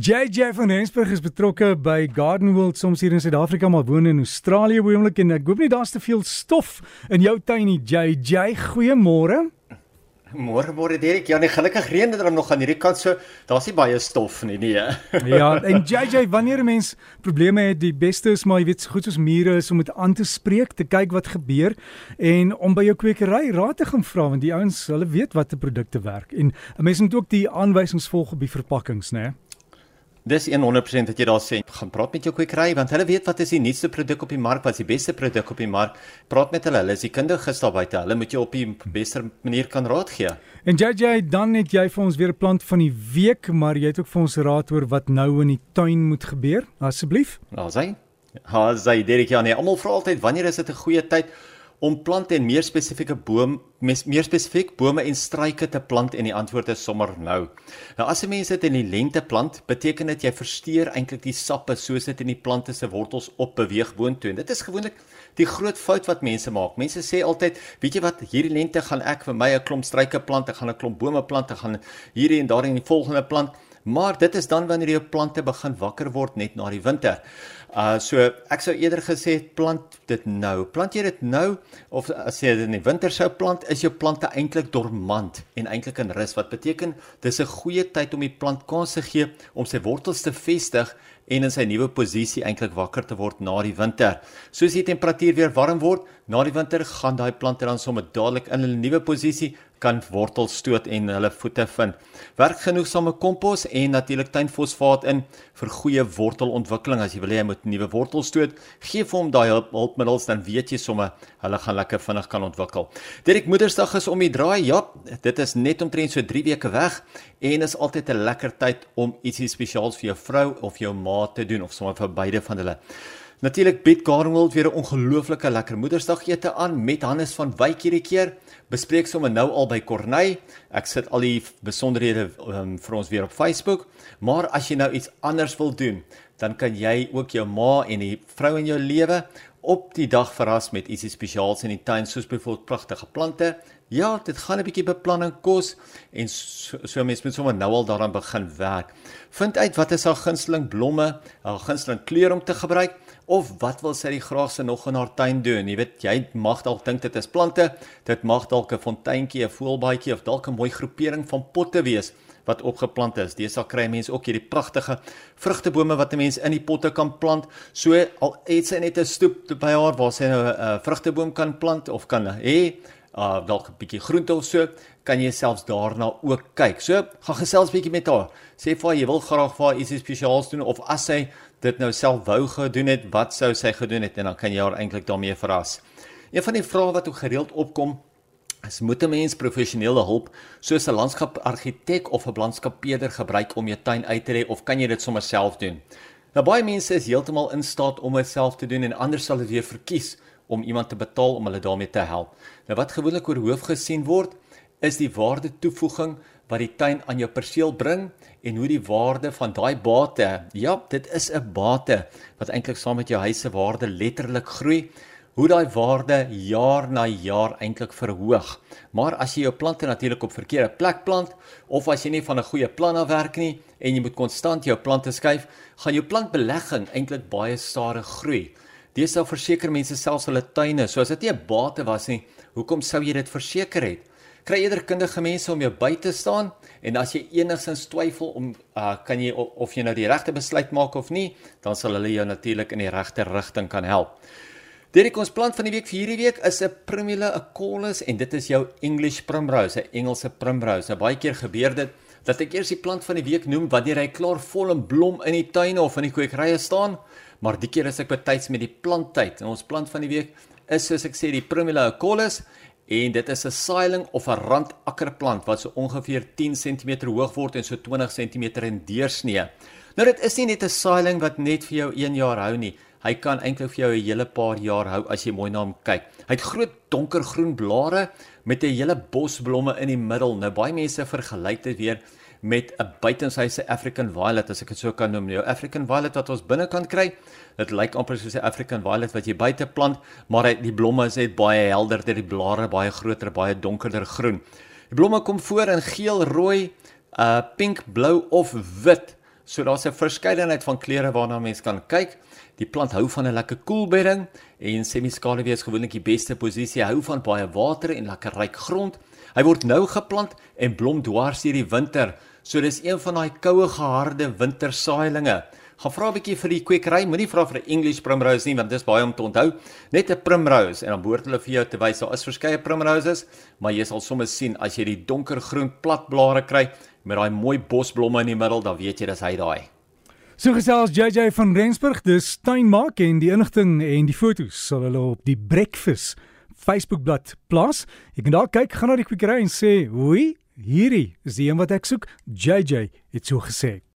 JJ van Rensburg is betrokke by Garden World soms hier in Suid-Afrika maar woon in Australië oomblik en ek hoop nie daar's te veel stof in jou tuin nie JJ. Goeiemôre. Môre môre Derek. Ja, nee, gelukkig reën dit dan nog aan hierdie kant so. Daar's nie baie stof nie, nee. ja, en JJ, wanneer 'n mens probleme het, die beste is maar jy weet so goed soos mure is om dit aan te spreek, te kyk wat gebeur en om by jou kwekery raad te gaan vra want die ouens, hulle weet watter produkte werk en 'n mens moet ook die aanwysings volg op die verpakkings, né? Nee? Dis 100% dat jy daar sê, gaan praat met jou kwekery want hulle weet wat is die nuutste produk op die mark, wat is die beste produk op die mark. Praat met hulle, hulle is die kundiges daar buite. Hulle moet jou op die beste manier kan raad gee. En JJ, dan het jy vir ons weer 'n plant van die week, maar jy het ook vir ons raad oor wat nou in die tuin moet gebeur. Asseblief. Daar sê. Ha, sê Derek, ja nee, almal vra altyd wanneer is dit 'n goeie tyd? Om plante en meer spesifieke boom meer spesifiek bome en struike te plant en die antwoord is sommer nou. Nou as 'n mens dit in die lente plant, beteken dit jy versteur eintlik die sappe soos dit in die plante se wortels op beweeg boontoe. En dit is gewoonlik die groot fout wat mense maak. Mense sê altyd, weet jy wat, hierdie lente gaan ek vir my 'n klomp struike plant, ek gaan 'n klomp bome plant, ek gaan hierdie en daardie in die volgende plant. Maar dit is dan wanneer jou plante begin wakker word net na die winter. Uh so ek sou eerder gesê plant dit nou. Plant jy dit nou of as jy dit in die winter sou plant, is jou plante eintlik dormant en eintlik in rus wat beteken dis 'n goeie tyd om die plant kans te gee om sy wortels te vestig en in sy nuwe posisie eintlik wakker te word na die winter. Soos die temperatuur weer warm word, na die winter gaan daai plante dan sommer dadelik in 'n nuwe posisie kan wortels stoot en hulle voete vind. Werk genoegsame kompos en natuurlik tuinfosfaat in vir goeie wortelontwikkeling. As jy wil hê hy moet nuwe wortels stoot, gee vir hom daai hulp, hulpmiddels dan weet jy sommer hulle gaan lekker vinnig kan ontwikkel. Direk Moedersdag is om die draai. Ja, dit is net omtrent so 3 weke weg en is altyd 'n lekker tyd om ietsie spesiaals vir jou vrou of jou ma te doen of sommer vir beide van hulle. Natuurlik bied Gardenwold weer 'n ongelooflike lekker Moedersdag ete aan met Hannes van Wyk hierdie keer. Bespreek sommer nou al by Corneille. Ek sit al die besonderhede um, vir ons weer op Facebook. Maar as jy nou iets anders wil doen, dan kan jy ook jou ma en die vrou in jou lewe op die dag verras met ietsie spesiaals in die tuin soos byvoorbeeld pragtige plante. Ja, dit gaan 'n bietjie beplanning kos en so, so mense moet sommer nou al daaraan begin werk. Vind uit wat is haar gunsteling blomme, haar gunsteling kleur om te gebruik of wat wil sy die graagste nog in haar tuin doen? Jy weet, jy mag dalk dink dit is plante, dit mag dalk 'n fonteintjie, 'n voelbaadjie of dalk 'n mooi groepering van potte wees wat opgeplant is. Deesdae kry mense ook hierdie pragtige vrugtebome wat 'n mens in die potte kan plant. So al het sy net 'n stoep by haar waar sy nou 'n vrugteboom kan plant of kan hê, uh dalk 'n bietjie groente of so, kan jy selfs daarna ook kyk. So, gaan gesels bietjie met haar. Sê vir haar jy wil graag vir haar iets spesiaals doen of as sy dit nou self wou gedoen het, wat sou sy gedoen het en dan kan jy haar eintlik daarmee verras. Een van die vrae wat ook gereeld opkom As moet 'n mens professionele hulp soos 'n landskapargitek of 'n landskappeerder gebruik om jou tuin uit te ry of kan jy dit sommer self doen? Nou baie mense is heeltemal in staat om dit self te doen en ander sal dit weer verkies om iemand te betaal om hulle daarmee te help. Nou wat gewoonlik oor hoof gesien word, is die waarde toevoeging wat die tuin aan jou perseel bring en hoe die waarde van daai bate, ja, dit is 'n bate wat eintlik saam met jou huis se waarde letterlik groei hoe daai waarde jaar na jaar eintlik verhoog. Maar as jy jou plante natuurlik op verkeerde plek plant of as jy nie van 'n goeie plan af werk nie en jy moet konstant jou plante skuif, gaan jou plantbelegging eintlik baie stadig groei. Dis sou verseker mense selfs hulle tuine, so as dit nie 'n bate was nie, hoekom sou jy dit verseker het? Kry eerder kundige mense om jou by te staan en as jy enigsins twyfel om uh, kan jy of jy nou die regte besluit maak of nie, dan sal hulle jou natuurlik in die regte rigting kan help. Direk ons plant van die week vir hierdie week is 'n Primula acaulis en dit is jou English primrose, 'n Engelse primrose. Nou baie keer gebeur dit dat ek eers die plant van die week noem wanneer hy klaar vol in blom in die tuine of in die kwekerye staan, maar die keer is ek betyds met die planttyd. En ons plant van die week is soos ek sê die Primula acaulis en dit is 'n saailing of 'n randakkerplant wat so ongeveer 10 cm hoog word en so 20 cm in deursnee. Nou dit is nie net 'n saailing wat net vir jou 1 jaar hou nie. Hy kan eintlik vir jou 'n hele paar jaar hou as jy mooi na hom kyk. Hy het groot donkergroen blare met 'n hele bos blomme in die middel. Nou baie mense vergelyk dit weer met 'n buitenshuise African Violet as ek dit so kan noem. Nou African Violet wat ons binnekant kry, dit lyk amper soos 'n African Violet wat jy buite plant, maar hy die blomme is net baie helder, dit die blare baie groter, baie donkerder groen. Die blomme kom voor in geel, rooi, uh pink, blou of wit So daar's 'n verskeidenheid van kleure waarna mens kan kyk. Die plant hou van 'n lekker koelbedding en semi-skaduwee is gewoonlik die beste posisie. Hy hou van baie water en lekker ryk grond. Hy word nou geplant en blom dwars hierdie winter. So dis een van daai koue geharde wintersaailinge. Gaan vra 'n bietjie vir die kwekery, moenie vra vir 'n English primrose nie want dis baie om te onthou. Net 'n primrose en dan behoort hulle vir jou te wys daar is verskeie primroses, maar jy sal sommer sien as jy die donkergroen platblare kry met daai mooi bosblomme in die middel, dan weet jy dis hy daai. So gesels JJ van Rensburg, dis tuinmaak en die inligting en die fotos sal hulle op die Breakfast Facebookblad plaas. Jy kan daar kyk, gaan na die kwekery en sê, "Hoe, hierdie is die een wat ek soek." JJ het so gesê.